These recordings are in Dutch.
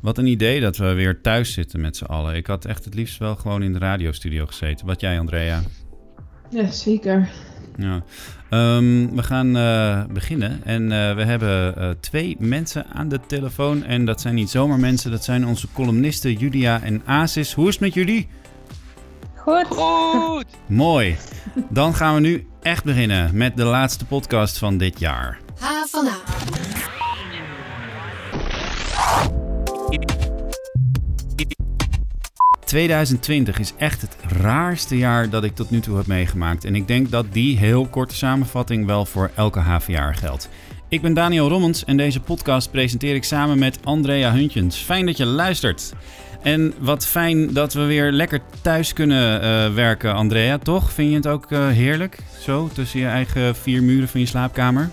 Wat een idee dat we weer thuis zitten met z'n allen. Ik had echt het liefst wel gewoon in de radiostudio gezeten. Wat jij, Andrea? Ja, zeker. Ja. Ehm, we gaan uh, beginnen en uh, we hebben uh, twee mensen aan de telefoon. En dat zijn niet zomaar mensen, dat zijn onze columnisten Julia en Asis. Hoe is het met jullie? Goed. Goed. Mooi. Dan gaan we nu echt beginnen met de laatste podcast van dit jaar. Ha 2020 is echt het raarste jaar dat ik tot nu toe heb meegemaakt. En ik denk dat die heel korte samenvatting wel voor elke HVA geldt. Ik ben Daniel Rommens en deze podcast presenteer ik samen met Andrea Huntjens. Fijn dat je luistert. En wat fijn dat we weer lekker thuis kunnen uh, werken, Andrea, toch? Vind je het ook uh, heerlijk, zo, tussen je eigen vier muren van je slaapkamer?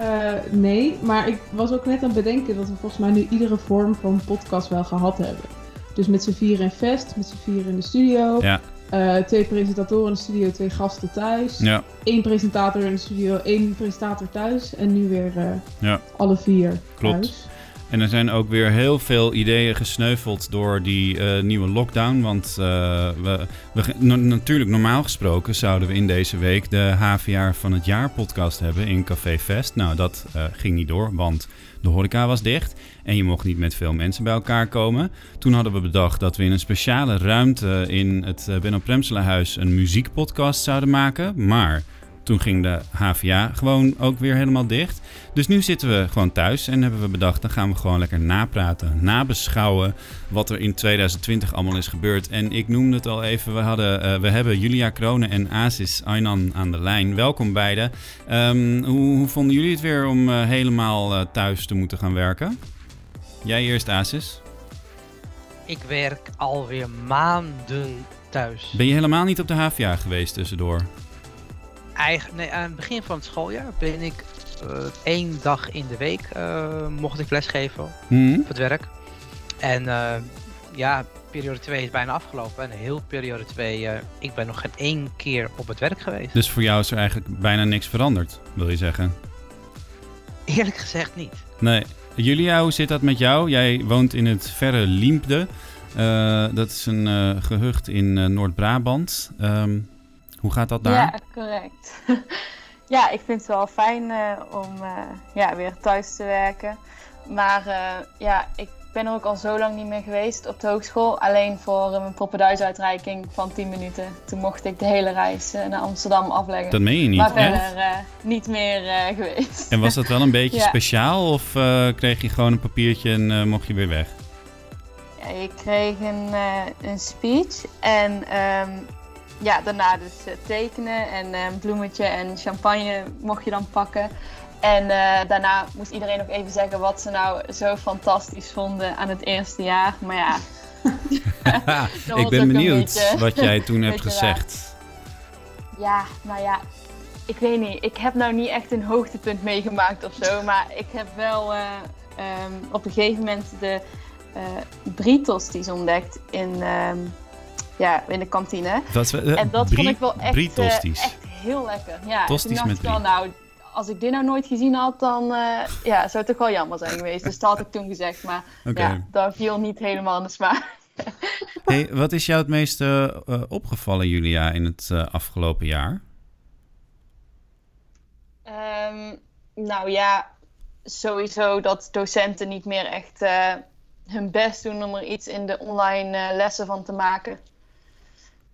Uh, nee, maar ik was ook net aan het bedenken dat we volgens mij nu iedere vorm van podcast wel gehad hebben. Dus met z'n vier in vest, met z'n vier in de studio. Ja. Uh, twee presentatoren in de studio, twee gasten thuis. Ja. Eén presentator in de studio, één presentator thuis. En nu weer uh, ja. alle vier Klopt. thuis. En er zijn ook weer heel veel ideeën gesneuveld door die uh, nieuwe lockdown. Want we, we natuurlijk, normaal gesproken, zouden we in deze week de HVA van het jaar podcast hebben in Café Fest. Nou, dat ging niet door, want de horeca was dicht en je mocht niet met veel mensen bij elkaar komen. Toen hadden we bedacht dat we in een speciale ruimte in het Benno Premselenhuis een muziekpodcast zouden maken. Maar toen ging de HVA gewoon ook weer helemaal dicht. Dus nu zitten we gewoon thuis en hebben we bedacht, dan gaan we gewoon lekker napraten, nabeschouwen wat er in 2020 allemaal is gebeurd. En ik noemde het al even, we, hadden, uh, we hebben Julia Kronen en Asis Aynan aan de lijn. Welkom beiden. Um, hoe, hoe, vonden jullie het weer om uh, helemaal uh, thuis te moeten gaan werken? Jij eerst, Asis. Ik werk alweer maanden thuis. Ben je helemaal niet op de HVA geweest tussendoor? Eigen, nee, aan het begin van het schooljaar ben ik uh, één dag in de week uh, mocht ik lesgeven op het werk. En uh, ja, periode 2 is bijna afgelopen. En heel periode 2, ik ben nog geen één keer op het werk geweest. Dus voor jou is er eigenlijk bijna niks veranderd, wil je zeggen? Eerlijk gezegd niet. Nee. Julia, hoe zit dat met jou? Jij woont in het verre Liempde. dat is een gehucht in Noord-Brabant. Um, hoe gaat dat daar? Ja, correct. ja, ik vind het wel fijn uh, om uh, ja, weer thuis te werken. Maar uh, ja, ik ben er ook al zo lang niet meer geweest op de hogeschool. Alleen voor mijn poppenduisuitreiking van 10 minuten. Toen mocht ik de hele reis naar Amsterdam afleggen. Dat meen je niet, Maar verder niet meer geweest. En was dat wel een beetje ja. speciaal? Of kreeg je gewoon een papiertje en mocht je weer weg? Ja, ik kreeg een, een speech en... Um, ja, daarna dus uh, tekenen en uh, een bloemetje en champagne mocht je dan pakken. En uh, daarna moest iedereen nog even zeggen wat ze nou zo fantastisch vonden aan het eerste jaar. Maar ja. ik ben benieuwd beetje, wat jij toen hebt gezegd. Ja, nou ja, ik weet niet. Ik heb nou niet echt een hoogtepunt meegemaakt of zo. Maar ik heb wel um, op een gegeven moment de Britos ontdekt in. Um, ja, in de kantine. Uh, en dat brie, vond ik wel echt, uh, echt heel lekker. Ja, tosties met wel, nou, als ik dit nou nooit gezien had, dan uh, ja, zou het toch wel jammer zijn geweest. Dus dat had ik toen gezegd, maar okay. ja, dat viel niet helemaal in de smaak. hey, wat is jou het meest opgevallen, Julia, in het afgelopen jaar? Um, nou ja, sowieso dat docenten niet meer echt hun best doen om er iets in de online lessen van te maken.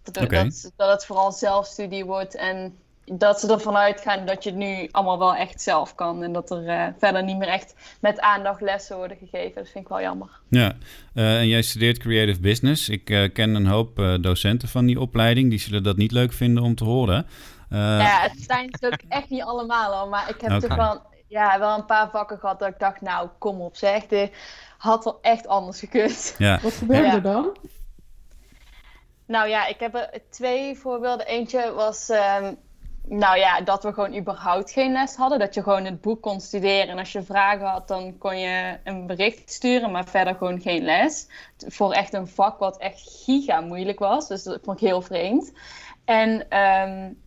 Dat, okay. dat, dat, het vooral zelfstudie wordt en dat ze ervan uitgaan dat je het nu allemaal wel echt zelf kan. En dat er uh, verder niet meer echt met aandacht lessen worden gegeven. Dat vind ik wel jammer. Ja, uh, en jij studeert Creative Business. Ik uh, ken een hoop docenten van die opleiding. Die zullen dat niet leuk vinden om te horen. ja, het zijn ook echt niet allemaal al. Maar ik heb okay. toch wel, ja, wel een paar vakken gehad dat ik dacht, nou kom op zeg. Dit had wel echt anders gekund. Ja. Wat gebeurde er dan? Nou ja, ik heb er twee voorbeelden. Eentje was, um, nou ja, dat we gewoon überhaupt geen les hadden. Dat je gewoon het boek kon studeren. En als je vragen had, dan kon je een bericht sturen, maar verder gewoon geen les. Voor echt een vak wat echt giga moeilijk was. Dus dat vond ik heel vreemd. En um,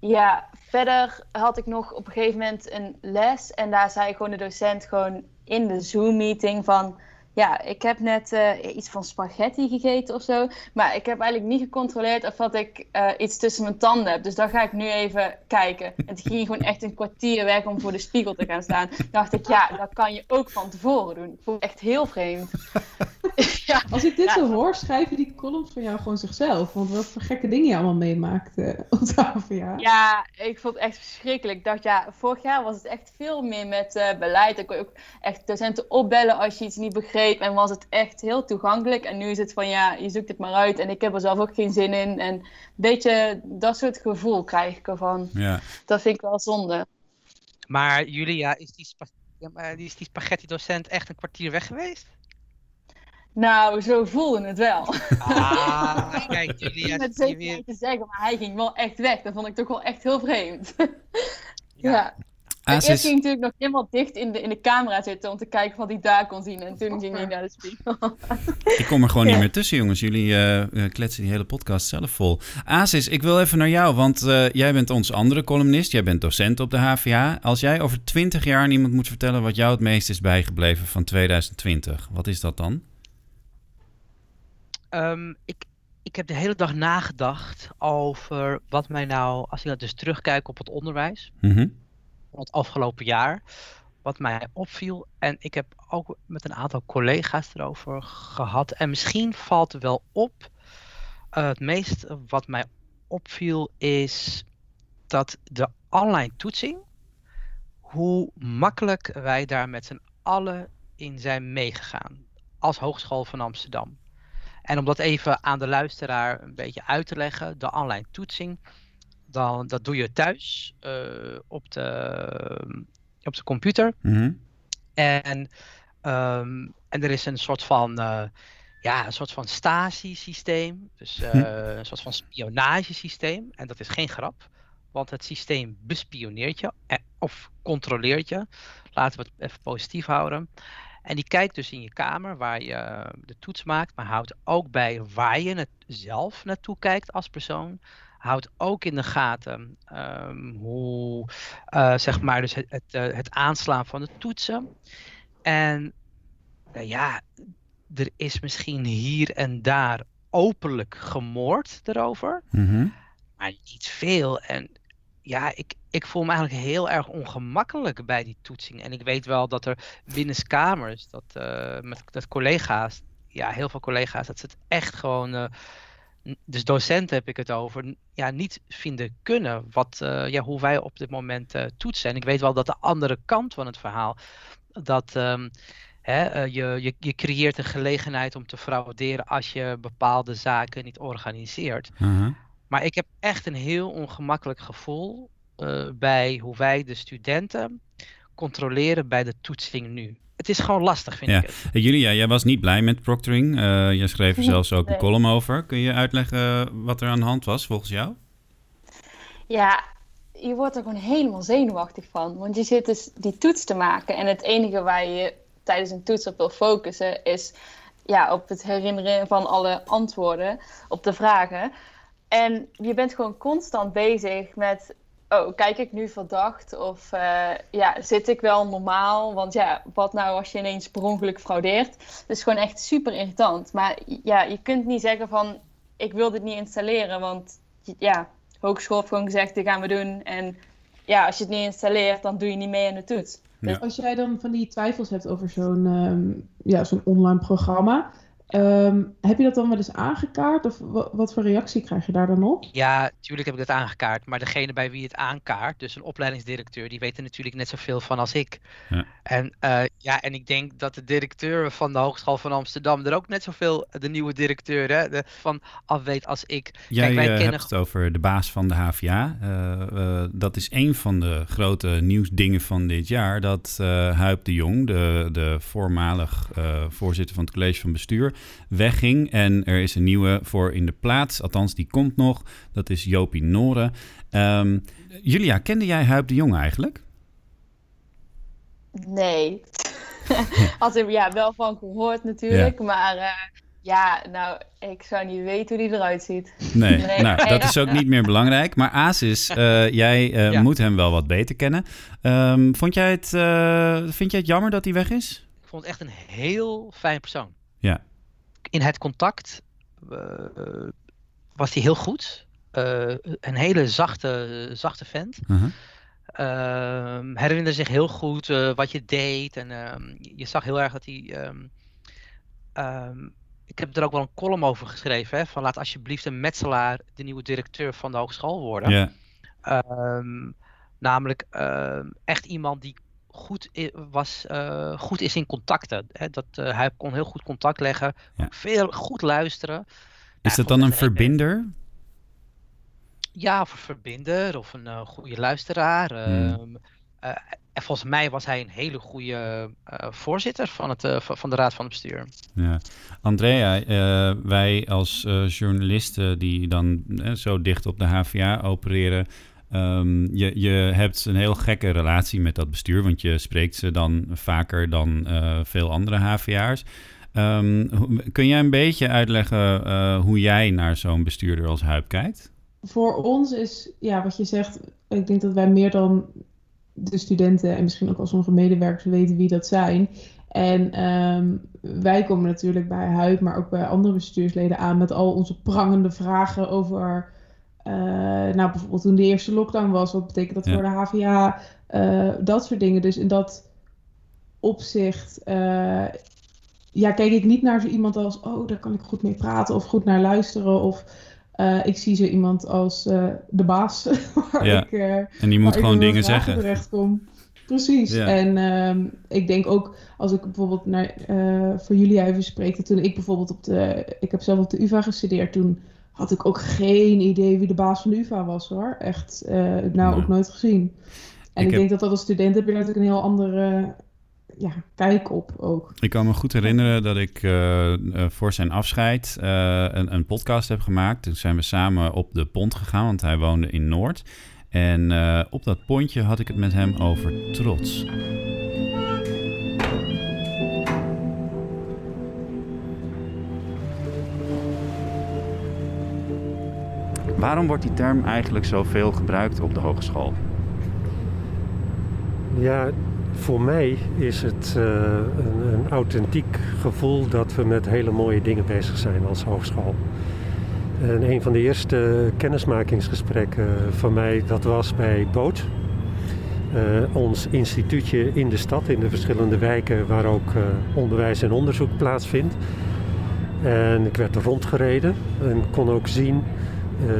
ja, verder had ik nog op een gegeven moment een les. En daar zei gewoon de docent gewoon in de Zoom-meeting van... ja, ik heb net uh, iets van spaghetti gegeten of zo. Maar ik heb eigenlijk niet gecontroleerd of dat ik uh, iets tussen mijn tanden heb. Dus daar ga ik nu even kijken. En het ging gewoon echt een kwartier weg om voor de spiegel te gaan staan. dacht ik, ja, dat kan je ook van tevoren doen. Ik voel echt heel vreemd. ja. Als ik dit zo hoor, schrijven die columns van jou gewoon zichzelf. Want wat voor gekke dingen je allemaal meemaakt uh, op ja. Ja, ik vond het echt verschrikkelijk. Ik dacht, ja, vorig jaar was het echt veel meer met beleid. Ik kon ook echt docenten opbellen als je iets niet begreep en was het echt heel toegankelijk. En nu is het van ja, je zoekt het maar uit en ik heb er zelf ook geen zin in. En een beetje dat soort gevoel krijg ik ervan. Ja. Dat vind ik wel zonde. Maar Julia, is die, ja, is die spaghetti docent echt een kwartier weg geweest? Nou, zo voelde het wel. Ah, kijk, Julia. Met zeker weer... te zeggen, maar hij ging wel echt weg. Dat vond ik toch wel echt heel vreemd. ja. Asis... Eerst ging natuurlijk nog helemaal dicht in de, in de camera zitten om te kijken wat hij daar kon zien. En toen ging hij naar de spiegel. ik kom er gewoon niet meer tussen, jongens. Jullie uh, kletsen die hele podcast zelf vol. Asis, ik wil even naar jou, want uh, jij bent ons andere columnist. Jij bent docent op de HVA. Als jij over 20 jaar aan iemand moet vertellen wat jou het meest is bijgebleven van 2020, wat is dat dan? Um, ik, ik heb de hele dag nagedacht over wat mij nou, als ik nou dus terugkijk op het onderwijs. Mm het afgelopen jaar. Wat mij opviel, en ik heb ook met een aantal collega's erover gehad. En misschien valt wel op. Uh, het meest wat mij opviel is dat de online toetsing, hoe makkelijk wij daar met z'n allen in zijn meegegaan. Als Hogeschool van Amsterdam. En om dat even aan de luisteraar een beetje uit te leggen, de online toetsing dan, dat doe je thuis uh, op, de, op de computer. Mhm. En, um, en er is een soort van, uh, ja, een soort van Stasi-systeem. Dus uh, een soort van spionagesysteem. En dat is geen grap. Want het systeem bespioneert je of controleert je. Laten we het even positief houden. En die kijkt dus in je kamer waar je de toets maakt, maar houdt ook bij waar je het zelf naartoe kijkt als persoon houdt ook in de gaten um, hoe, uh, zeg maar, dus het, het, uh, het, aanslaan van de toetsen. En uh, ja, er is misschien hier en daar openlijk gemoord erover, mm -hmm. maar niet veel. En ja, ik, ik voel me eigenlijk heel erg ongemakkelijk bij die toetsing. En ik weet wel dat er binnenskamers, dat, met dat collega's, ja, heel veel collega's, dat ze het echt gewoon dus docenten heb ik het over, ja, niet vinden kunnen wat, uh, ja, hoe wij op dit moment toetsen. En ik weet wel dat de andere kant van het verhaal, dat uh, je, je, je creëert een gelegenheid om te frauderen als je bepaalde zaken niet organiseert. -huh. Maar ik heb echt een heel ongemakkelijk gevoel bij hoe wij de studenten controleren bij de toetsing nu het is gewoon lastig, vind ik het. Julia, jij was niet blij met proctoring. Uh, jij schreef er zelfs ook een column over. Kun je uitleggen wat er aan de hand was volgens jou? Ja, je wordt er gewoon helemaal zenuwachtig van. Want je zit dus die toets te maken. En het enige waar je tijdens een toets op wil focussen is ja, op het herinneren van alle antwoorden op de vragen. En je bent gewoon constant bezig met oh, kijk ik nu verdacht? Of uh, ja, zit ik wel normaal? Want ja, wat nou als je ineens per ongeluk fraudeert? Dat is gewoon echt super irritant. Maar ja, je kunt niet zeggen van, ik wil dit niet installeren. Want ja, hogeschool heeft gewoon gezegd, dit gaan we doen. En ja, als je het niet installeert, dan doe je niet mee aan de toets. Dus als jij dan van die twijfels hebt over zo'n um, ja, zo'n online programma, Um, heb je dat dan wel eens aangekaart of wat voor reactie krijg je daar dan op? Ja, natuurlijk heb ik dat aangekaart. Maar degene bij wie het aankaart, dus een opleidingsdirecteur, die weet er natuurlijk net zoveel van als ik. Ja. En, uh, ja, en ik denk dat de directeur van de Hogeschool van Amsterdam er ook net zoveel, de nieuwe directeur, hè, de, van af weet als ik. Jij Kijk, wij uh, kennen... hebt het over de baas van de HVA. Uh, dat is een van de grote nieuwsdingen van dit jaar. Dat Huip de Jong, de, de voormalig voorzitter van het college van bestuur wegging. En er is een nieuwe voor in de plaats. Althans, die komt nog. Dat is Jopie Noren. Um, Julia, kende jij Huip de Jong eigenlijk? Nee. Had er ja, wel van gehoord natuurlijk. Ja. Maar uh, ja, nou, ik zou niet weten hoe die eruit ziet. Nee, nee. nou, dat is ook niet meer belangrijk. Maar Asis, uh, jij uh, ja. moet hem wel wat beter kennen. Um, vond jij het, vind jij het jammer dat hij weg is? vond het echt een heel fijn persoon. In het contact was hij heel goed. een hele zachte, zachte vent. Uh herinnerde zich heel goed wat je deed. En ehm, je zag heel erg dat hij Um, ik heb er ook wel een column over geschreven. Hè, van laat alsjeblieft een metselaar de nieuwe directeur van de hogeschool worden. Ja. Um, namelijk uh, echt iemand die goed, was, uh, goed is in contacten. Hè, dat, uh, hij kon heel goed contact leggen. Ja. Veel goed luisteren. Is dat dan een verbinder? Ja, of een verbinder of een uh, goede luisteraar. Hmm. Uh, en volgens mij was hij een hele goede voorzitter van, het, van de Raad van het Bestuur. Ja. Andrea, wij als journalisten die dan zo dicht op de HVA opereren... Um, je, je hebt een heel gekke relatie met dat bestuur... want je spreekt ze dan vaker dan veel andere HVA'ers. Um, ehm, kun jij een beetje uitleggen hoe jij naar zo'n bestuurder als Huip kijkt? Voor ons is, ja, wat je zegt... ik denk dat wij meer dan de studenten en misschien ook al sommige medewerkers weten wie dat zijn. En ehm, wij komen natuurlijk bij Huid, maar ook bij andere bestuursleden aan met al onze prangende vragen over. Uh, nou, bijvoorbeeld toen de eerste lockdown was, wat betekent dat voor de HVA? Uh, dat soort dingen. Dus in dat opzicht, uh, ja, kijk ik niet naar zo iemand als, oh, daar kan ik goed mee praten of goed naar luisteren. Of uh, ik zie zo iemand als uh, de baas. waar ja. ik, uh, en die moet gewoon dingen zeggen. Terechtkom. Precies. Ja. En uh, ik denk ook, als ik bijvoorbeeld naar, voor jullie even spreek, toen ik bijvoorbeeld op de, ik heb zelf op de UvA gestudeerd, toen had ik ook geen idee wie de baas van de UvA was hoor. Echt, nou, nou ook nooit gezien. En ik, ik heb... denk dat dat als student heb je natuurlijk een heel andere ja, kijk op ook. Ik kan me goed herinneren dat ik uh, voor zijn afscheid uh, een, een, podcast heb gemaakt. Toen zijn we samen op de pont gegaan, want hij woonde in Noord. En op dat pontje had ik het met hem over trots. Waarom wordt die term eigenlijk zoveel gebruikt op de hogeschool? Ja, voor mij is het uh, een, een, authentiek gevoel dat we met hele mooie dingen bezig zijn als hogeschool. En een van de eerste kennismakingsgesprekken van mij, dat was bij Boot. Uh, ons instituutje in de stad, in de verschillende wijken waar ook uh, onderwijs en onderzoek plaatsvindt. En ik werd er rondgereden en kon ook zien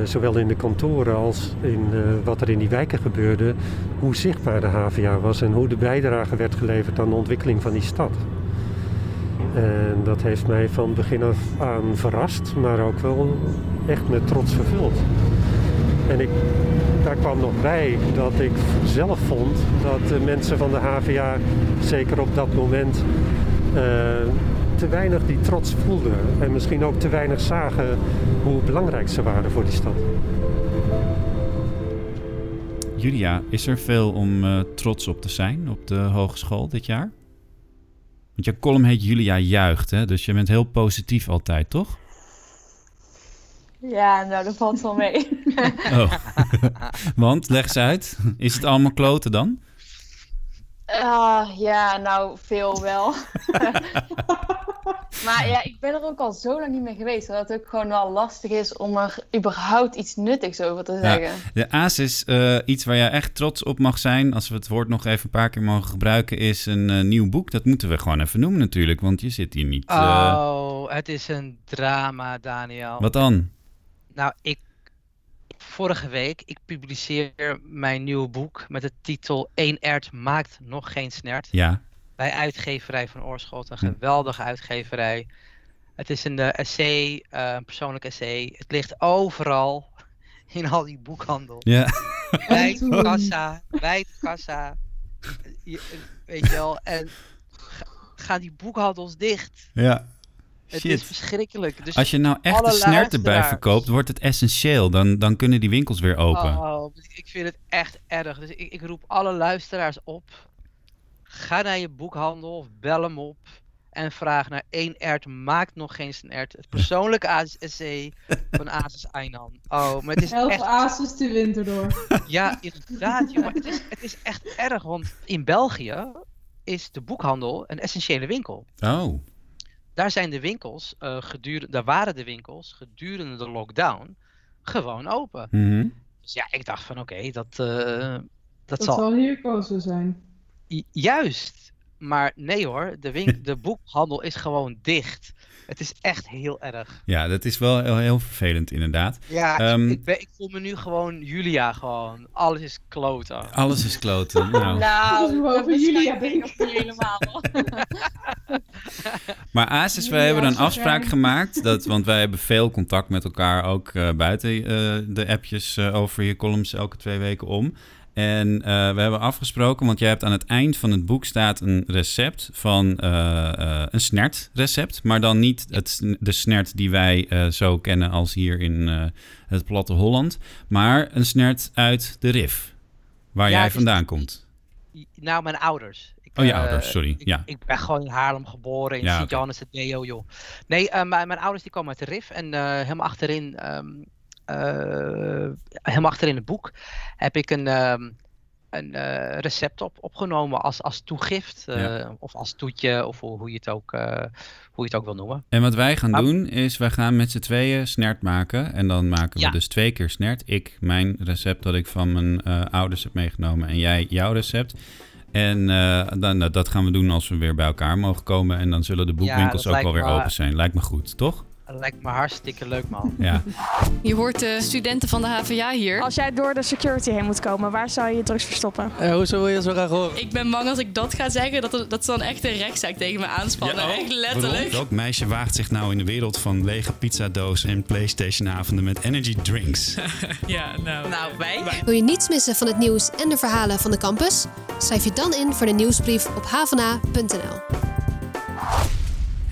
zowel in de kantoren als in uh, wat er in die wijken gebeurde, hoe zichtbaar de HVA was en hoe de bijdrage werd geleverd aan de ontwikkeling van die stad. En dat heeft mij van begin af aan verrast, maar ook wel echt met trots vervuld. En ik, daar kwam nog bij dat ik zelf vond dat de mensen van de HVA, zeker op dat moment, uh, te weinig die trots voelden. En misschien ook te weinig zagen hoe belangrijk ze waren voor die stad. Julia, is er veel om uh, trots op te zijn op de hogeschool dit jaar? Want je column heet Julia Juicht, hè? dus je bent heel positief altijd, toch? Ja, nou, dat valt wel mee. oh. Want, leg eens uit. Is het allemaal kloten dan? Uh, ja, nou, veel wel. maar ja, ik ben er ook al zo lang niet meer geweest. Dat het ook gewoon wel lastig is om er überhaupt iets nuttigs over te zeggen. Ja, de AAS is uh, iets waar je echt trots op mag zijn. Als we het woord nog even een paar keer mogen gebruiken, is een uh, nieuw boek. Dat moeten we gewoon even noemen natuurlijk, want je zit hier niet... Oh, het is een drama, Daniel. Wat dan? Nou, ik vorige week. Ik publiceer mijn nieuwe boek met de titel Eén ert maakt nog geen snert. Ja. Bij uitgeverij van Oorschot, een hm. geweldige uitgeverij. Het is een uh, essay, uh, een persoonlijk essay. Het ligt overal in al die boekhandel. Ja. Wijd kassa, wijd kassa. weet je wel, en gaan die boekhandels dicht. Ja. Het is verschrikkelijk. Dus Als je nou echt de snert erbij verkoopt, wordt het essentieel. Dan, dan kunnen die winkels weer open. Oh, ik vind het echt erg. Dus ik, ik roep alle luisteraars op. Ga naar je boekhandel of bel hem op. En vraag naar één ert maakt nog geen snert. Het persoonlijke ASC van Asus Einan. Oh, maar het is Elf echt... Asus de winter door. Ja, inderdaad. Jongen. Het, is, het is echt erg, want in België is de boekhandel een essentiële winkel. Oh. Daar zijn de winkels, uh, gedurende, daar waren de winkels gedurende de lockdown gewoon open. Mm Dus ja, ik dacht van oké, dat, uh, dat, dat zal... zal hier kozen zijn. Juist. Maar nee hoor, de, wink de boekhandel is gewoon dicht. Het is echt heel erg. Ja, dat is wel heel, heel vervelend inderdaad. Ja, um, ik, ik, ik, voel me nu gewoon Julia gewoon. Alles is kloten. Alles is kloten. Nou, nou over Julia ik helemaal. maar Asis, wij hebben een afspraak gemaakt. Dat, want wij hebben veel contact met elkaar, ook uh, buiten uh, de appjes uh, over je columns elke twee weken om. En uh, we hebben afgesproken, want jij hebt aan het eind van het boek staat een recept van uh, een snertrecept. Maar dan niet het, de snert die wij zo kennen als hier in het platte Holland. Maar een snert uit de Rif, waar Ja, jij vandaan komt. Nou, mijn ouders. Ik, Oh, je eh, ouders, sorry, Ik, ja. ik ben gewoon in Haarlem geboren, in Ja. Sint-Johannes het Deo, joh. Nee, eh, mijn, mijn ouders die komen uit de RIF en eh, helemaal achterin, ehm, eh, helemaal achterin het boek heb ik een, ehm, een eh, recept op, opgenomen als, als toegift eh, Ja. of als toetje of hoe, hoe, je het ook, hoe je het ook wil noemen. En wat wij gaan doen is, wij gaan met z'n tweeën snert maken. En dan maken we Ja. dus twee keer snert. Ik mijn recept dat ik van mijn ouders heb meegenomen en jij jouw recept. En dan, nou, dat gaan we doen als we weer bij elkaar mogen komen. En dan zullen de boekwinkels ook wel weer open zijn. Lijkt me goed, toch? Dat lijkt me hartstikke leuk, man. Ja. Je hoort de studenten van de HVA hier. Als jij door de security heen moet komen, waar zou je je drugs verstoppen? Eh, hoezo wil je zo graag horen? Ik ben bang als ik dat ga zeggen, dat, dat ze dan echt een rechtszaak tegen me aanspannen. echt letterlijk. Welk meisje waagt zich nou in de wereld van lege pizzadoos en Playstation-avonden met energy drinks? Ja, nou. Nou, wij. Wil je niets missen van het nieuws en de verhalen van de campus? Schrijf je dan in voor de nieuwsbrief op havana.nl.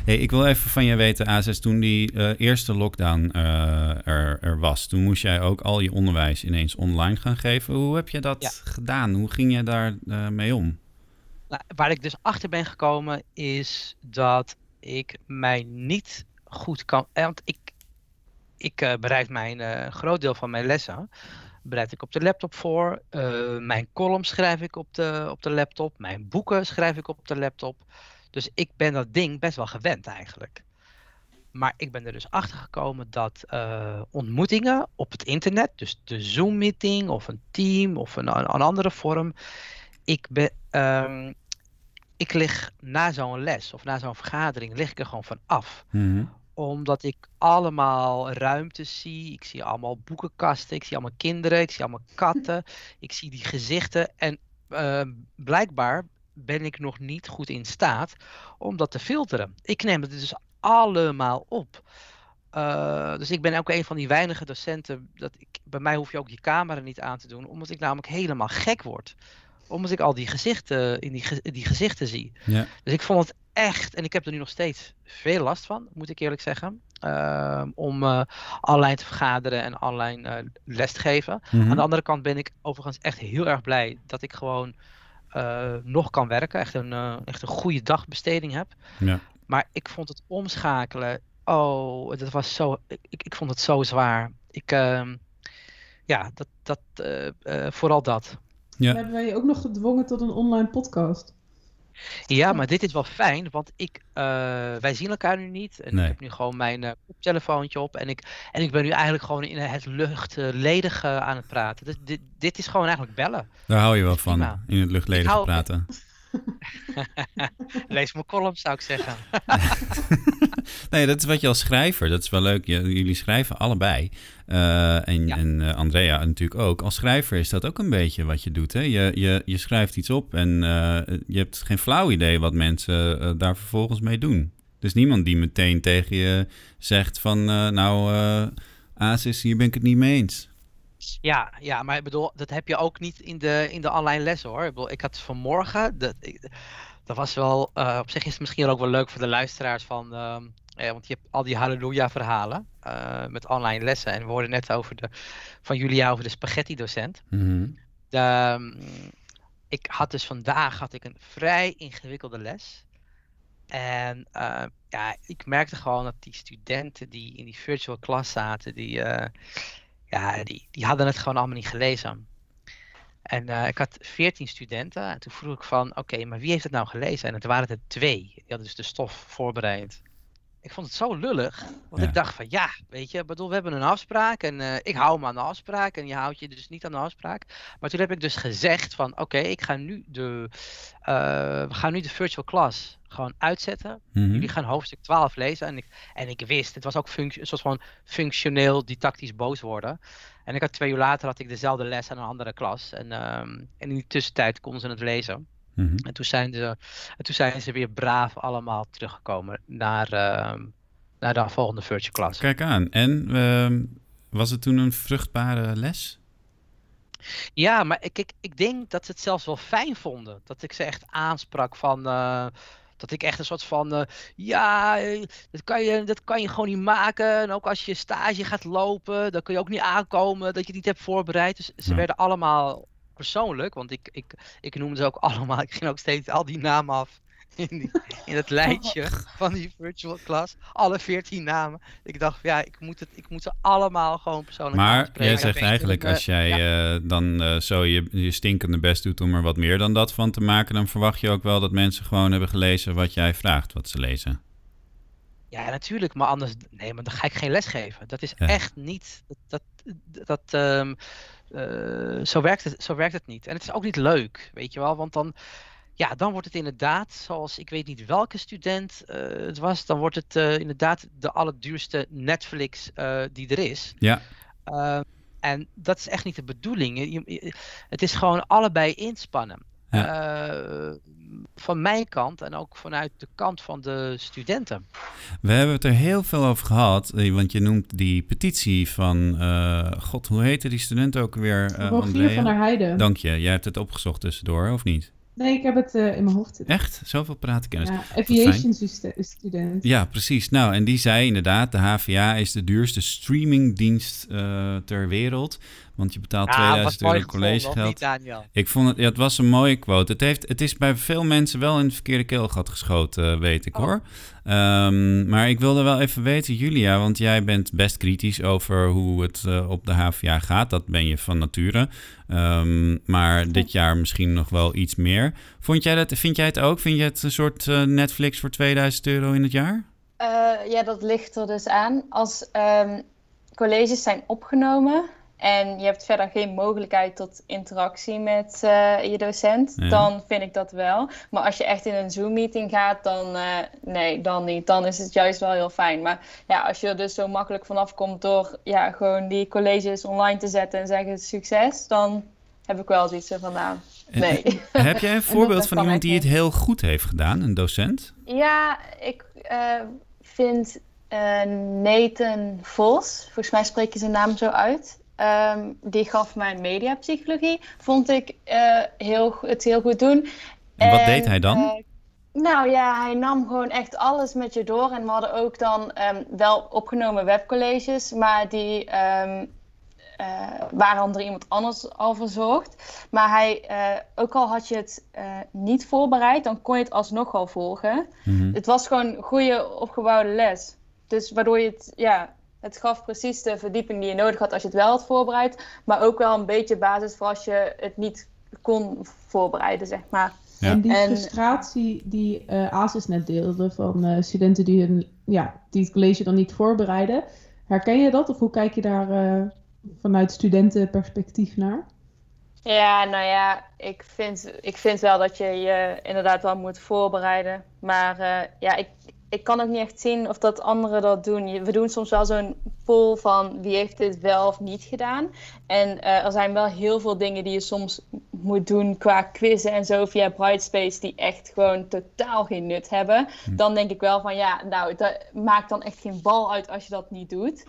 Hey, ik wil even van jij weten, Azes, toen die eh, eerste lockdown eh, er, er was, toen moest jij ook al je onderwijs ineens online gaan geven. Hoe heb je dat Ja. gedaan? Hoe ging je daar eh, mee om? Nou, waar ik dus achter ben gekomen is dat ik mij niet goed kan. Want ik, ik bereid mijn groot deel van mijn lessen. Bereid ik op de laptop voor. Mijn columns schrijf ik op de, op de laptop. Mijn boeken schrijf ik op de laptop. Dus ik ben dat ding best wel gewend eigenlijk. Maar ik ben er dus achter gekomen dat eh, ontmoetingen op het internet, dus de Zoom-meeting of een team of een, een andere vorm, ik ben, ehm, ik lig na zo'n les of na zo'n vergadering, lig ik er gewoon van af. Mhm. Omdat ik allemaal ruimtes zie. Ik zie allemaal boekenkasten. Ik zie allemaal kinderen. Ik zie allemaal katten. ik zie die gezichten. En ehm, blijkbaar ben ik nog niet goed in staat om dat te filteren. Ik neem het dus allemaal op. Eh, dus ik ben ook een van die weinige docenten. Dat ik, bij mij hoef je ook je camera niet aan te doen, omdat ik namelijk helemaal gek word. Omdat ik al die gezichten in die, die gezichten zie. Ja. Dus ik vond het echt, en ik heb er nu nog steeds veel last van, moet ik eerlijk zeggen. ehm, om eh online te vergaderen en online eh, les te geven. Mhm. Aan de andere kant ben ik overigens echt heel erg blij dat ik gewoon eh, nog kan werken. Echt een, eh, echt een goede dagbesteding heb. Ja. Maar ik vond het omschakelen. Oh, dat was zo. Ik, ik, ik vond het zo zwaar. Ik, ehm, ja, dat, dat, eh, eh, vooral dat. Ja. Hebben wij je ook nog gedwongen tot een online podcast? Ja, maar dit is wel fijn, want ik, eh, wij zien elkaar nu niet. En Nee. ik heb nu gewoon mijn eh, koptelefoontje op. En ik, en ik ben nu eigenlijk gewoon in het luchtledige aan het praten. Dus dit, dit is gewoon eigenlijk bellen. Daar hou je wel van, in het luchtledige hou- praten. Lees mijn column, zou ik zeggen. Nee, dat is wat je als schrijver, dat is wel leuk. Jullie schrijven allebei. Eh, en Ja. en eh, Andrea natuurlijk ook. Als schrijver is dat ook een beetje wat je doet. Hè? Je, je, je schrijft iets op en eh, je hebt geen flauw idee wat mensen daar vervolgens mee doen. Dus niemand die meteen tegen je zegt van... nou, Asis, hier ben ik het niet mee eens. Ja, ja, maar ik bedoel, dat heb je ook niet in de, in de online lessen hoor. Ik, bedoel, ik had vanmorgen, dat, ik- dat was wel, eh, op zich is het misschien ook wel leuk voor de luisteraars van, ehm, eh, want je hebt al die halleluja verhalen eh, met online lessen. En we hoorden net over de, van Julia over de spaghetti docent. Mhm. De, ehm, ik had dus vandaag had ik een vrij ingewikkelde les. En eh, ja, ik merkte gewoon dat die studenten die in die virtual klas zaten, die, ja, die, die hadden het gewoon allemaal niet gelezen. En uh, ik had veertien studenten. En toen vroeg ik van, oké, maar wie heeft het nou gelezen? En het waren er twee. Die hadden dus de stof voorbereid ik vond het zo lullig. Want ik dacht van ja, weet je, bedoel, we hebben een afspraak en uh, ik hou me aan de afspraak en je houdt je dus niet aan de afspraak. Maar toen heb ik dus gezegd van oké, ik ga nu de, uh, we gaan nu de virtual class gewoon uitzetten. Mm Jullie gaan hoofdstuk 12 lezen en ik, en ik wist, het was ook een soort van functioneel didactisch boos worden. En ik had twee uur later had ik dezelfde les aan een andere klas en, um, en in die tussentijd konden ze het lezen. Mhm. En, toen zijn ze, en toen zijn ze weer braaf allemaal teruggekomen naar, uh, naar de volgende virtual class. Kijk aan. En uh, was het toen een vruchtbare les? Ja, maar ik, ik, ik denk dat ze het zelfs wel fijn vonden. Dat ik ze echt aansprak van... Uh, dat ik echt een soort van, uh, ja, dat kan, je, dat kan je gewoon niet maken. En ook als je stage gaat lopen, dan kun je ook niet aankomen dat je het niet hebt voorbereid. Dus ze werden allemaal persoonlijk, want ik, ik, ik noemde ze ook allemaal, ik ging ook steeds al die namen af in, in het lijstje van die virtual class. Alle veertien namen. Ik dacht, ja, ik moet, het, ik moet ze allemaal gewoon persoonlijk Maar jij zegt eigenlijk, als jij uh, dan uh, zo je, je stinkende best doet om er wat meer dan dat van te maken, dan verwacht je ook wel dat mensen gewoon hebben gelezen wat jij vraagt wat ze lezen. Ja, natuurlijk, maar anders, nee, maar dan ga ik geen les geven. Dat is echt niet, dat, dat, dat um, uh, zo, werkt het, zo werkt het niet. En het is ook niet leuk, weet je wel, want dan, ja, dan wordt het inderdaad, zoals ik weet niet welke student uh, het was, dan wordt het uh, inderdaad de allerduurste Netflix die er is. Ja. en dat is echt niet de bedoeling. Je, je, het is gewoon allebei inspannen. Ja. van mijn kant en ook vanuit de kant van de studenten. We hebben het er heel veel over gehad, want je noemt die petitie van, uh, god, hoe heette die student ook weer? Uh, Rogier van der Heijden. Dank je, jij hebt het opgezocht tussendoor, of niet? Nee, ik heb het uh, in mijn hoofd Echt? Zoveel pratenkennis. Ja, aviation student. Ja, precies. Nou, en die zei inderdaad, de HVA is de duurste streamingdienst uh, ter wereld. Want je betaalt ja, 2000 euro collegegeld. Ik vond het, ja, het was een mooie quote. Het, heeft, het is bij veel mensen wel in het verkeerde keelgat geschoten, weet ik oh. hoor. Um, maar ik wilde wel even weten, Julia, want jij bent best kritisch over hoe het uh, op de HVA gaat. Dat ben je van nature. Um, maar dit jaar misschien nog wel iets meer. Vond jij dat, vind jij het ook? Vind je het een soort uh, Netflix voor 2000 euro in het jaar? Uh, ja, dat ligt er dus aan. Als um, colleges zijn opgenomen, en je hebt verder geen mogelijkheid tot interactie met uh, je docent, dan vind ik dat wel. Maar als je echt in een Zoom-meeting gaat, dan uh, nee, dan niet. Dan is het juist wel heel fijn. Maar ja, als je er dus zo makkelijk vanaf komt door ja, gewoon die colleges online te zetten en zeggen succes, dan heb ik wel zoiets van nou, nee. Heb jij een voorbeeld van iemand die het heel goed heeft gedaan, een docent? Ja, ik uh, vind Nathan Vos, volgens mij spreek je zijn naam zo uit. Um, die gaf mij mediapsychologie. Vond ik uh, heel, het heel goed doen. En wat deed hij dan? Uh, nou ja, hij nam gewoon echt alles met je door. En we hadden ook dan um, wel opgenomen webcolleges, maar die um, uh, waren door iemand anders al verzorgd. Maar hij, ook al had je het niet voorbereid, dan kon je het alsnog al volgen. Mm -hmm. Het was gewoon goede opgebouwde les. Dus waardoor je het, ja, het gaf precies de verdieping die je nodig had als je het wel had voorbereid. Maar ook wel een beetje basis voor als je het niet kon voorbereiden, zeg maar. En die frustratie die uh, Asis net deelde van uh, studenten die, hun, ja, die het college dan niet voorbereiden. Herken je dat of hoe kijk je daar uh, vanuit studentenperspectief naar? Ja, nou ja, ik vind, ik vind wel dat je je inderdaad wel moet voorbereiden. Maar ja, ik, ik kan ook niet echt zien of dat anderen dat doen. We doen soms wel zo'n poll van wie heeft dit wel of niet gedaan. En uh, er zijn wel heel veel dingen die je soms moet doen qua quizzen en zo via Brightspace die echt gewoon totaal geen nut hebben. Hm. Dan denk ik wel van ja, nou, dat maakt dan echt geen bal uit als je dat niet doet.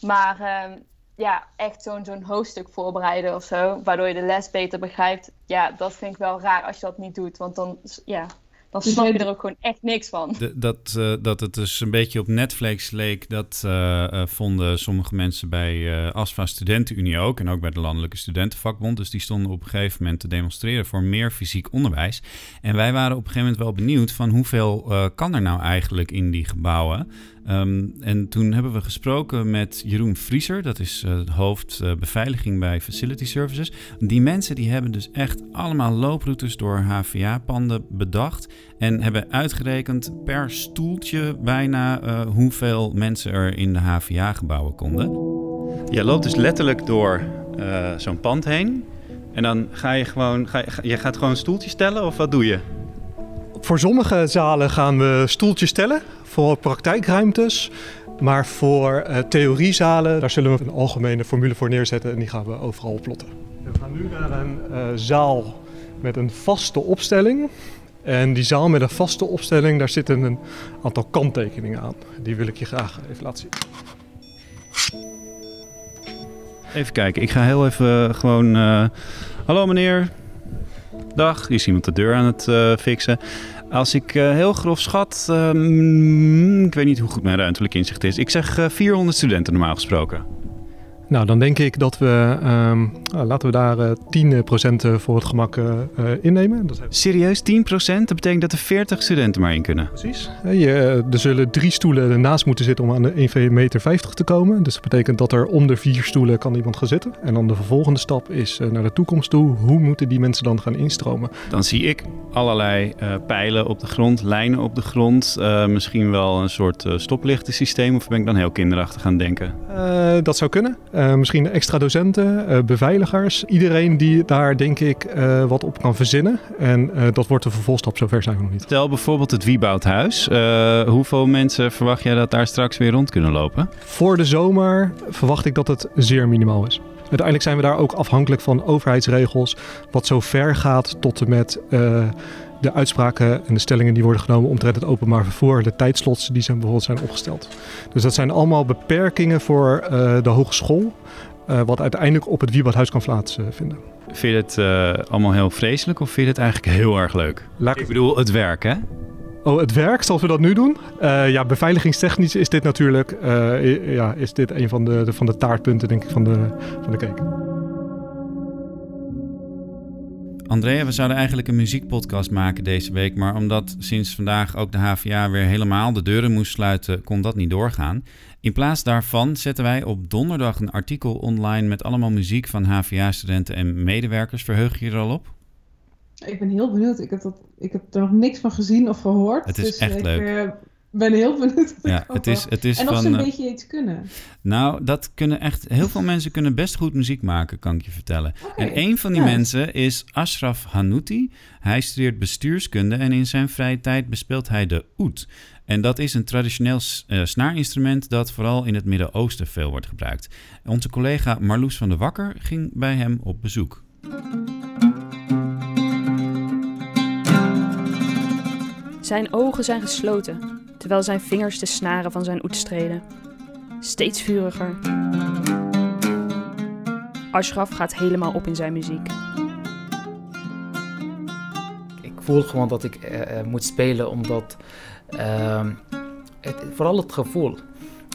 Maar uh, ja, echt zo'n zo'n hoofdstuk voorbereiden of zo, waardoor je de les beter begrijpt. Ja, dat vind ik wel raar als je dat niet doet. Want dan, ja, dan dus snap je er ook gewoon echt niks van. dat, uh, dat het dus een beetje op Netflix leek, dat uh, vonden sommige mensen bij ASFA Studentenunie ook. En ook bij de Landelijke Studentenvakbond. Dus die stonden op een gegeven moment te demonstreren voor meer fysiek onderwijs. En wij waren op een gegeven moment wel benieuwd van hoeveel kan er nou eigenlijk in die gebouwen. Ehm, en toen hebben we gesproken met Jeroen Vrieser, dat is uh, hoofd uh, beveiliging bij Facility Services. Die mensen die hebben dus echt allemaal looproutes door HVA-panden bedacht en hebben uitgerekend per stoeltje bijna uh, hoeveel mensen er in de HVA-gebouwen konden. Je loopt dus letterlijk door zo'n pand heen en dan ga je gewoon, ga je, je gaat gewoon stoeltjes stellen of wat doe je? Voor sommige zalen gaan we stoeltjes stellen voor praktijkruimtes. Maar voor uh, theoriezalen, daar zullen we een algemene formule voor neerzetten en die gaan we overal plotten. We gaan nu naar een uh, zaal met een vaste opstelling. En die zaal met een vaste opstelling, daar zitten een aantal kanttekeningen aan. Die wil ik je graag even laten zien. Even kijken, ik ga heel even uh, gewoon. hallo meneer. Dag, hier is iemand de deur aan het fixen. Als ik heel grof schat, uh, ik weet niet hoe goed mijn ruimtelijk inzicht is. Ik zeg uh, eh, 400 studenten normaal gesproken. Nou, dan denk ik dat we, um, laten we daar uh, eh, 10% voor het gemak uh, innemen. Dat Serieus, 10%? Dat betekent dat er 40 studenten maar in kunnen? Precies. Je, er zullen drie stoelen ernaast moeten zitten om aan de 1,50 meter te komen. Dus dat betekent dat er om de vier stoelen kan iemand gaan zitten. En dan de vervolgende stap is naar de toekomst toe. Hoe moeten die mensen dan gaan instromen? Dan zie ik allerlei pijlen op de grond, lijnen op de grond. misschien wel een soort stoplichtensysteem. Of ben ik dan heel kinderachtig gaan denken? dat zou kunnen. Uh, misschien extra docenten, uh, beveiligers. Iedereen die daar denk ik uh, wat op kan verzinnen. En dat wordt de vervolgstap, zover zijn we nog niet. Stel bijvoorbeeld het Wieboudhuis. hoeveel mensen verwacht jij dat daar straks weer rond kunnen lopen? Voor de zomer verwacht ik dat het zeer minimaal is. Uiteindelijk zijn we daar ook afhankelijk van overheidsregels. Wat zo ver gaat tot en met de uitspraken en de stellingen die worden genomen omtrent het openbaar vervoer, de tijdslots die zijn bijvoorbeeld zijn opgesteld. Dus dat zijn allemaal beperkingen voor uh, de hogeschool, uh, wat uiteindelijk op het Wiebadhuis kan plaatsvinden. Vind je het uh, allemaal heel vreselijk of vind je het eigenlijk heel erg leuk? Laat ik bedoel, het werk hè? Oh, het werk, zoals we dat nu doen? Uh, ja, beveiligingstechnisch is dit natuurlijk uh, ja, is dit een van de, de, van de taartpunten denk ik, van de, van de cake. Andrea, we zouden eigenlijk een muziekpodcast maken deze week, maar omdat sinds vandaag ook de HVA weer helemaal de deuren moest sluiten, kon dat niet doorgaan. In plaats daarvan zetten wij op donderdag een artikel online met allemaal muziek van HVA-studenten en medewerkers. Verheug je er al op? Ik ben heel benieuwd. Ik heb, dat, ik heb er nog niks van gezien of gehoord. Het is dus echt leuk. Uh, ben heel benieuwd. Ja, het is, het is en of ze een eh, beetje iets kunnen. Nou, dat kunnen echt. Heel veel mensen kunnen best goed muziek maken, kan ik je vertellen. En een van die mensen is Ashraf Hanouti. Hij studeert bestuurskunde en in zijn vrije tijd bespeelt hij de oud. En dat is een traditioneel uh, snaarinstrument dat vooral in het Midden-Oosten veel wordt gebruikt. Onze collega Marloes van der Wakker ging bij hem op bezoek. Zijn ogen zijn gesloten terwijl zijn vingers de snaren van zijn oet streden. Steeds vuriger. Ashraf gaat helemaal op in zijn muziek. Ik voel gewoon dat ik uh, moet spelen omdat. Uh, het, vooral het gevoel.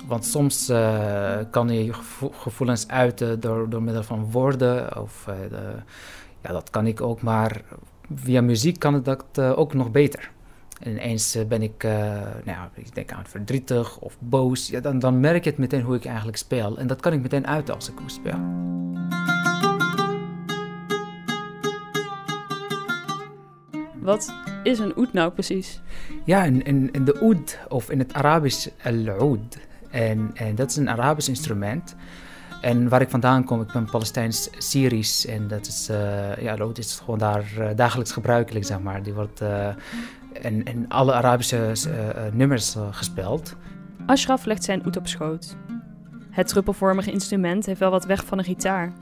Want soms uh, kan je je gevoelens uiten door, door middel van woorden. Of, de, ja, dat kan ik ook, maar via muziek kan ik dat ook nog beter. En ineens eh, ben ik, uh, nou ja, ik denk aan verdrietig of boos. Ja, dan, dan merk je het meteen hoe ik eigenlijk speel. En dat kan ik meteen uiten als ik goed speel. Wat is een oud nou precies? Ja, in, in, in de oud, of in het Arabisch al-oud. En, en dat is een Arabisch instrument. En waar ik vandaan kom, ik ben Palestijns-Syrisch. En dat is, uh, ja, oud is gewoon daar dagelijks gebruikelijk, zeg maar. Die wordt en, en alle Arabische uh, nummers uh, gespeeld. Ashraf legt zijn oet op schoot. Het truppelvormige instrument heeft wel wat weg van een gitaar.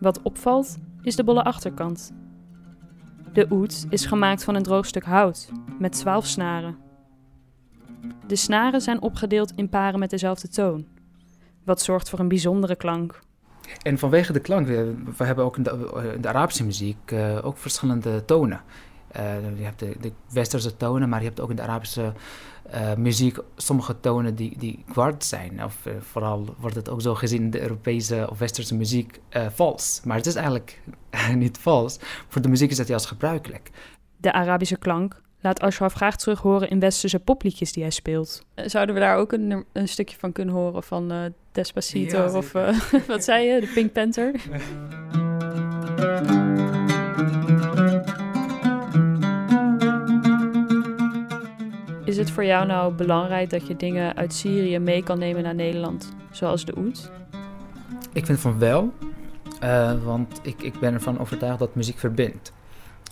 Wat opvalt is de bolle achterkant. De oet is gemaakt van een droog stuk hout met zwaalf snaren. De snaren zijn opgedeeld in paren met dezelfde toon, wat zorgt voor een bijzondere klank. En vanwege de klank, we, we hebben ook in de, in de Arabische muziek uh, ook verschillende tonen. Je hebt de, de, westerse tonen, maar je hebt ook in de Arabische muziek sommige tonen die, die kwart zijn. Of vooral wordt het ook zo gezien in de Europese of westerse muziek vals. Maar het is eigenlijk niet vals. Voor de muziek is het juist gebruikelijk. De Arabische klank laat Ashraf graag terug horen in westerse popliedjes die hij speelt. Eh, zouden we daar ook een, een stukje van kunnen horen van uh, Despacito of uh, wat zei je, de Pink Panther? Is het voor jou nou belangrijk dat je dingen uit Syrië mee kan nemen naar Nederland, zoals de oud? Ik vind van wel, want ik, ik ben ervan overtuigd dat muziek verbindt.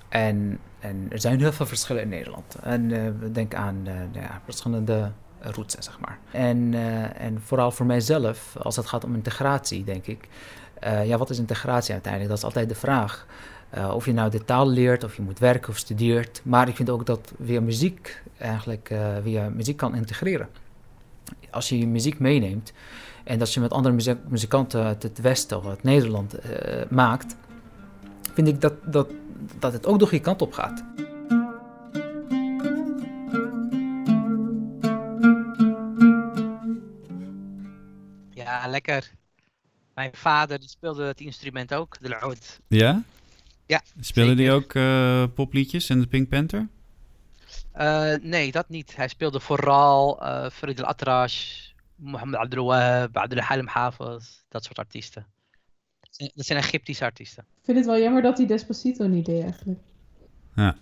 En en er zijn heel veel verschillen in Nederland. En uh, we denken aan uh, ja, verschillende routes, zeg maar. En, en vooral voor mijzelf, als het gaat om integratie, denk ik. ja, wat is integratie uiteindelijk? Dat is altijd de vraag. Of je nou de taal leert, of je moet werken of studeert. Maar ik vind ook dat via muziek, eigenlijk via muziek kan integreren. Als je je muziek meeneemt en dat je met andere muzikanten uit het Westen of uit Nederland maakt, vind ik dat, dat dat het ook nog je kant op gaat. Ja, lekker. Mijn vader die speelde het instrument ook, de oud. Ja? Ja. Speelde hij ook uh, popliedjes en de Pink Panther? Uh, nee, dat niet. Hij speelde vooral uh, Farid al-Atrash, Mohammed Abdul Wahab, Abdul Halim Hafiz, dat soort artiesten. Dat zijn Egyptische artiesten. Ik vind het wel jammer dat hij Despacito niet deed eigenlijk. Ja.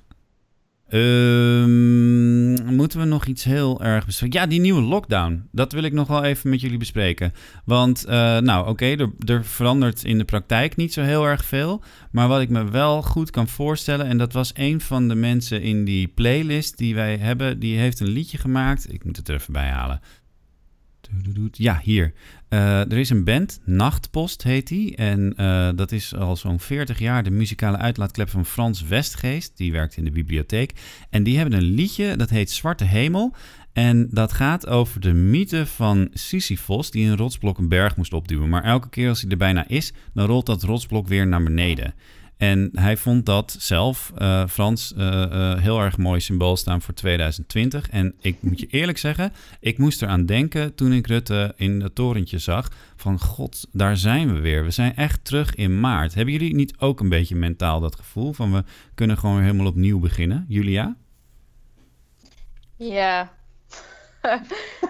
Um, moeten we nog iets heel erg bespreken? Ja, die nieuwe lockdown. Dat wil ik nog wel even met jullie bespreken. Want, uh, nou oké, er, er, verandert in de praktijk niet zo heel erg veel. Maar wat ik me wel goed kan voorstellen... en dat was een van de mensen in die playlist die wij hebben... die heeft een liedje gemaakt. Ik moet het er even bij halen. Ja, hier. Uh, er is een band, Nachtpost heet die. En uh, dat is al zo'n 40 jaar de muzikale uitlaatklep van Frans Westgeest. Die werkt in de bibliotheek. En die hebben een liedje, dat heet Zwarte Hemel. En dat gaat over de mythe van Sisyphos, die een rotsblok een berg moest opduwen. Maar elke keer als hij er bijna is, dan rolt dat rotsblok weer naar beneden. En hij vond dat zelf, uh, Frans, uh, uh, heel erg mooi symbool staan voor 2020. En ik moet je eerlijk zeggen, ik moest eraan denken toen ik Rutte in het torentje zag. Van god, daar zijn we weer. We zijn echt terug in maart. Hebben jullie niet ook een beetje mentaal dat gevoel van we kunnen gewoon helemaal opnieuw beginnen? Julia? Ja.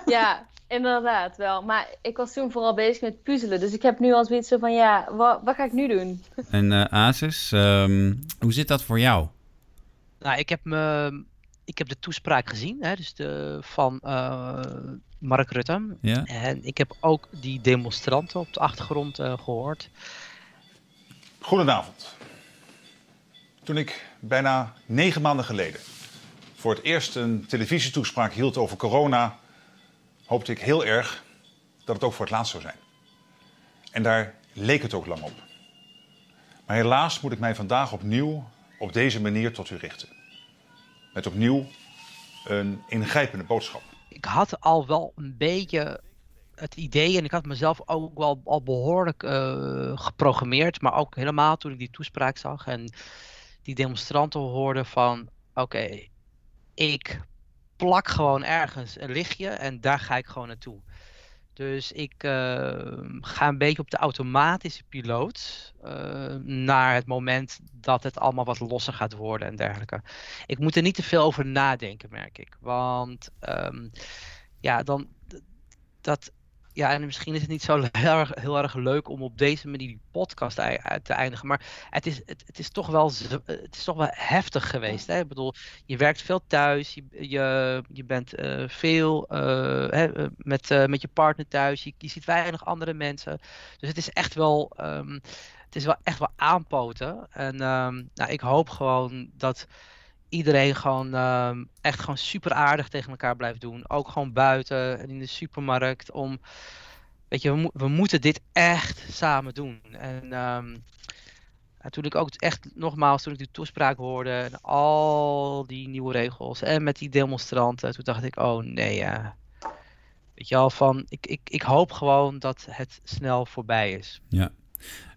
ja, Inderdaad, wel. Maar ik was toen vooral bezig met puzzelen. Dus ik heb nu al zoiets van, ja, wat, wat ga ik nu doen? En uh, Asis, um, hoe zit dat voor jou? Nou, ik heb, me, ik heb de toespraak gezien, hè, dus de, van uh, Mark Rutte. Ja. En ik heb ook die demonstranten op de achtergrond uh, gehoord. Goedenavond. Toen ik bijna negen maanden geleden voor het eerst een televisietoespraak hield over corona hoopte ik heel erg dat het ook voor het laatst zou zijn. En daar leek het ook lang op. Maar helaas moet ik mij vandaag opnieuw op deze manier tot u richten. Met opnieuw een ingrijpende boodschap. Ik had al wel een beetje het idee, en ik had mezelf ook wel al behoorlijk uh, geprogrammeerd, maar ook helemaal toen ik die toespraak zag en die demonstranten hoorden van oké, ik plak gewoon ergens een lichtje en daar ga ik gewoon naartoe. Dus ik uh, ga een beetje op de automatische piloot uh, naar het moment dat het allemaal wat losser gaat worden en dergelijke. Ik moet er niet te veel over nadenken, merk ik. Want um, ja, dan dat ja, en misschien is het niet zo heel erg, heel erg leuk om op deze manier die podcast te eindigen. Maar het is, het, het is, toch, wel, het is toch wel heftig geweest. Hè? Ik bedoel, je werkt veel thuis. Je, je, je bent uh, veel uh, hè, eh, met, uh, met je partner thuis. Je, je ziet weinig andere mensen. Dus het is echt wel, um, het is wel echt wel aanpoten. En um, nou, ik hoop gewoon dat iedereen gewoon um, echt gewoon super aardig tegen elkaar blijft doen. Ook gewoon buiten en in de supermarkt. Om, weet je, we, mo we moeten dit echt samen doen. En um, toen ik ook echt, nogmaals, toen ik die toespraak hoorde en al die nieuwe regels en met die demonstranten, toen dacht ik, oh nee, ja. Weet je al, van, ik, ik, ik hoop gewoon dat het snel voorbij is. Ja.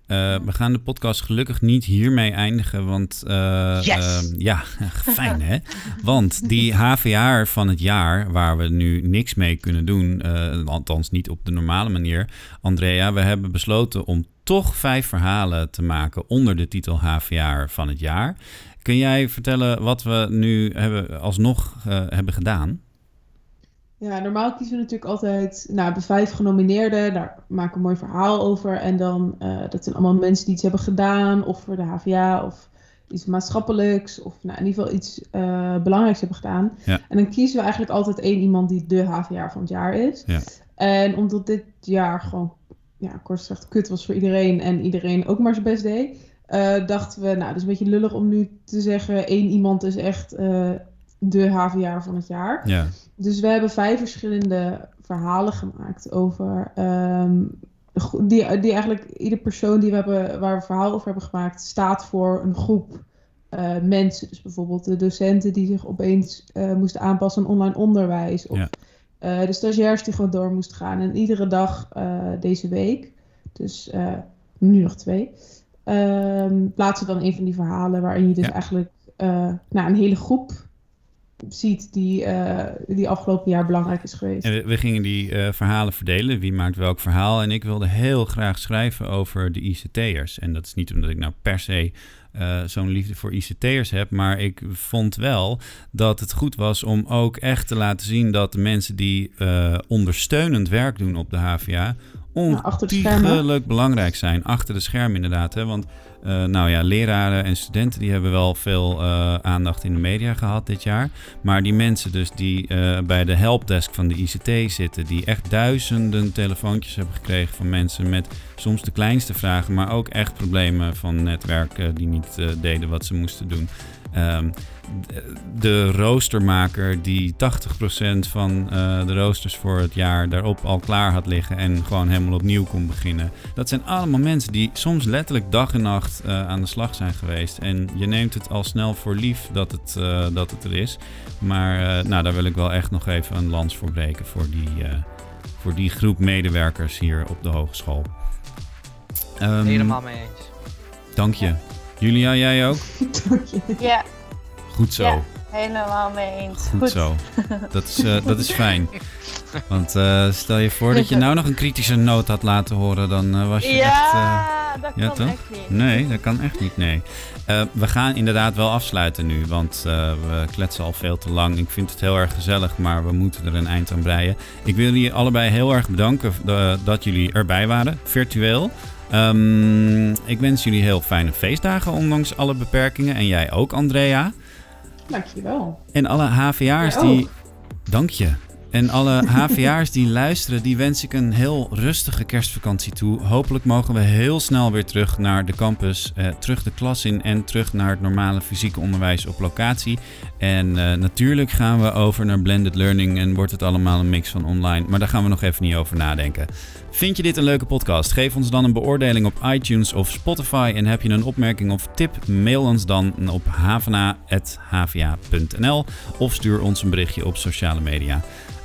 Uh, we gaan de podcast gelukkig niet hiermee eindigen, want uh, yes. uh, ja, fijn hè? Want die HVA van het jaar, waar we nu niks mee kunnen doen, althans niet op de normale manier, Andrea, we hebben besloten om toch vijf verhalen te maken onder de titel HVA van het jaar. Kun jij vertellen wat we nu hebben, alsnog hebben gedaan? Ja, normaal kiezen we natuurlijk altijd nou, de vijf genomineerden. Daar maken we een mooi verhaal over. En dan, uh, dat zijn allemaal mensen die iets hebben gedaan. Of voor de HVA of iets maatschappelijks. Of nou, in ieder geval iets uh, belangrijks hebben gedaan. Ja. En dan kiezen we eigenlijk altijd één iemand die de HVA van het jaar is. Ja. En omdat dit jaar gewoon, ja, kort gezegd, kut was voor iedereen. En iedereen ook maar zijn best deed. Uh, dachten we, nou, het is een beetje lullig om nu te zeggen... één iemand is echt de HVA van het jaar. Ja. Dus we hebben vijf verschillende verhalen gemaakt over. Um, die, die eigenlijk ieder persoon die we hebben, waar we verhaal over hebben gemaakt, staat voor een groep uh, mensen. Dus bijvoorbeeld de docenten die zich opeens uh, moesten aanpassen aan online onderwijs. Of ja. uh, de stagiairs die gewoon door moesten gaan. En iedere dag deze week, dus nu nog twee, um, plaatsen we dan een van die verhalen waarin je dus Ja. eigenlijk nou, een hele groep ziet die, uh, die afgelopen jaar belangrijk is geweest. En we, we gingen die uh, verhalen verdelen. Wie maakt welk verhaal? En ik wilde heel graag schrijven over de ICT'ers. En dat is niet omdat ik nou per se uh, zo'n liefde voor ICT'ers heb. Maar ik vond wel dat het goed was om ook echt te laten zien dat de mensen die ondersteunend werk doen op de HVA ontiegelijk belangrijk zijn. Achter de schermen inderdaad. Hè? Want uh, nou ja, leraren en studenten die hebben wel veel uh, aandacht in de media gehad dit jaar. Maar die mensen dus die uh, bij de helpdesk van de ICT zitten, die echt duizenden telefoontjes hebben gekregen van mensen met soms de kleinste vragen, maar ook echt problemen van netwerken die niet deden wat ze moesten doen. Um, de roostermaker die 80% van uh, de roosters voor het jaar daarop al klaar had liggen en gewoon helemaal opnieuw kon beginnen. Dat zijn allemaal mensen die soms letterlijk dag en nacht uh, aan de slag zijn geweest. En je neemt het al snel voor lief dat het, uh, dat het er is. Maar nou, daar wil ik wel echt nog even een lans voor breken voor die, voor die groep medewerkers hier op de hogeschool. Um, Helemaal mee eens. Dank je. Julia, jij ook? Ja. Goed zo. Ja, helemaal mee eens. Goed, Goed. zo. Dat is, uh, dat is fijn. Want uh, stel je voor dat je nou nog een kritische noot had laten horen, dan uh, was je ja, echt... dat ja, kan toch? echt niet. Nee, dat kan echt niet, nee. we gaan inderdaad wel afsluiten nu, want we kletsen al veel te lang. Ik vind het heel erg gezellig, maar we moeten er een eind aan breien. Ik wil jullie allebei heel erg bedanken dat jullie erbij waren, virtueel. Um, ik wens jullie heel fijne feestdagen, ondanks alle beperkingen. En jij ook, Andrea. Dankjewel. En alle HVA'ers die. Dank je. En alle HVA'ers die luisteren, die wens ik een heel rustige kerstvakantie toe. Hopelijk mogen we heel snel weer terug naar de campus, eh, terug de klas in en terug naar het normale fysieke onderwijs op locatie. En uh, natuurlijk gaan we over naar blended learning en wordt het allemaal een mix van online. Maar daar gaan we nog even niet over nadenken. Vind je dit een leuke podcast? Geef ons dan een beoordeling op iTunes of Spotify. En heb je een opmerking of tip? Mail ons dan op havana.hva.nl of stuur ons een berichtje op sociale media.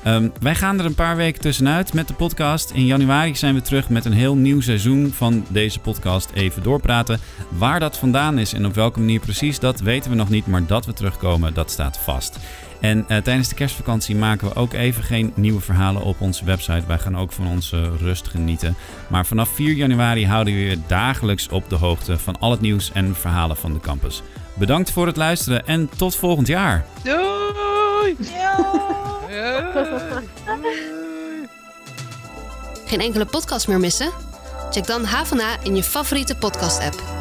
Um, wij gaan er een paar weken tussenuit met de podcast. In januari zijn we terug met een heel nieuw seizoen van deze podcast Even Doorpraten. Waar dat vandaan is en op welke manier precies, dat weten we nog niet. Maar dat we terugkomen, dat staat vast. En uh, tijdens de kerstvakantie maken we ook even geen nieuwe verhalen op onze website. Wij gaan ook van onze rust genieten. Maar vanaf 4 januari houden we je dagelijks op de hoogte van al het nieuws en verhalen van de campus. Bedankt voor het luisteren en tot volgend jaar. Doei! Geen enkele podcast meer missen? Check dan Havana in je favoriete podcast-app.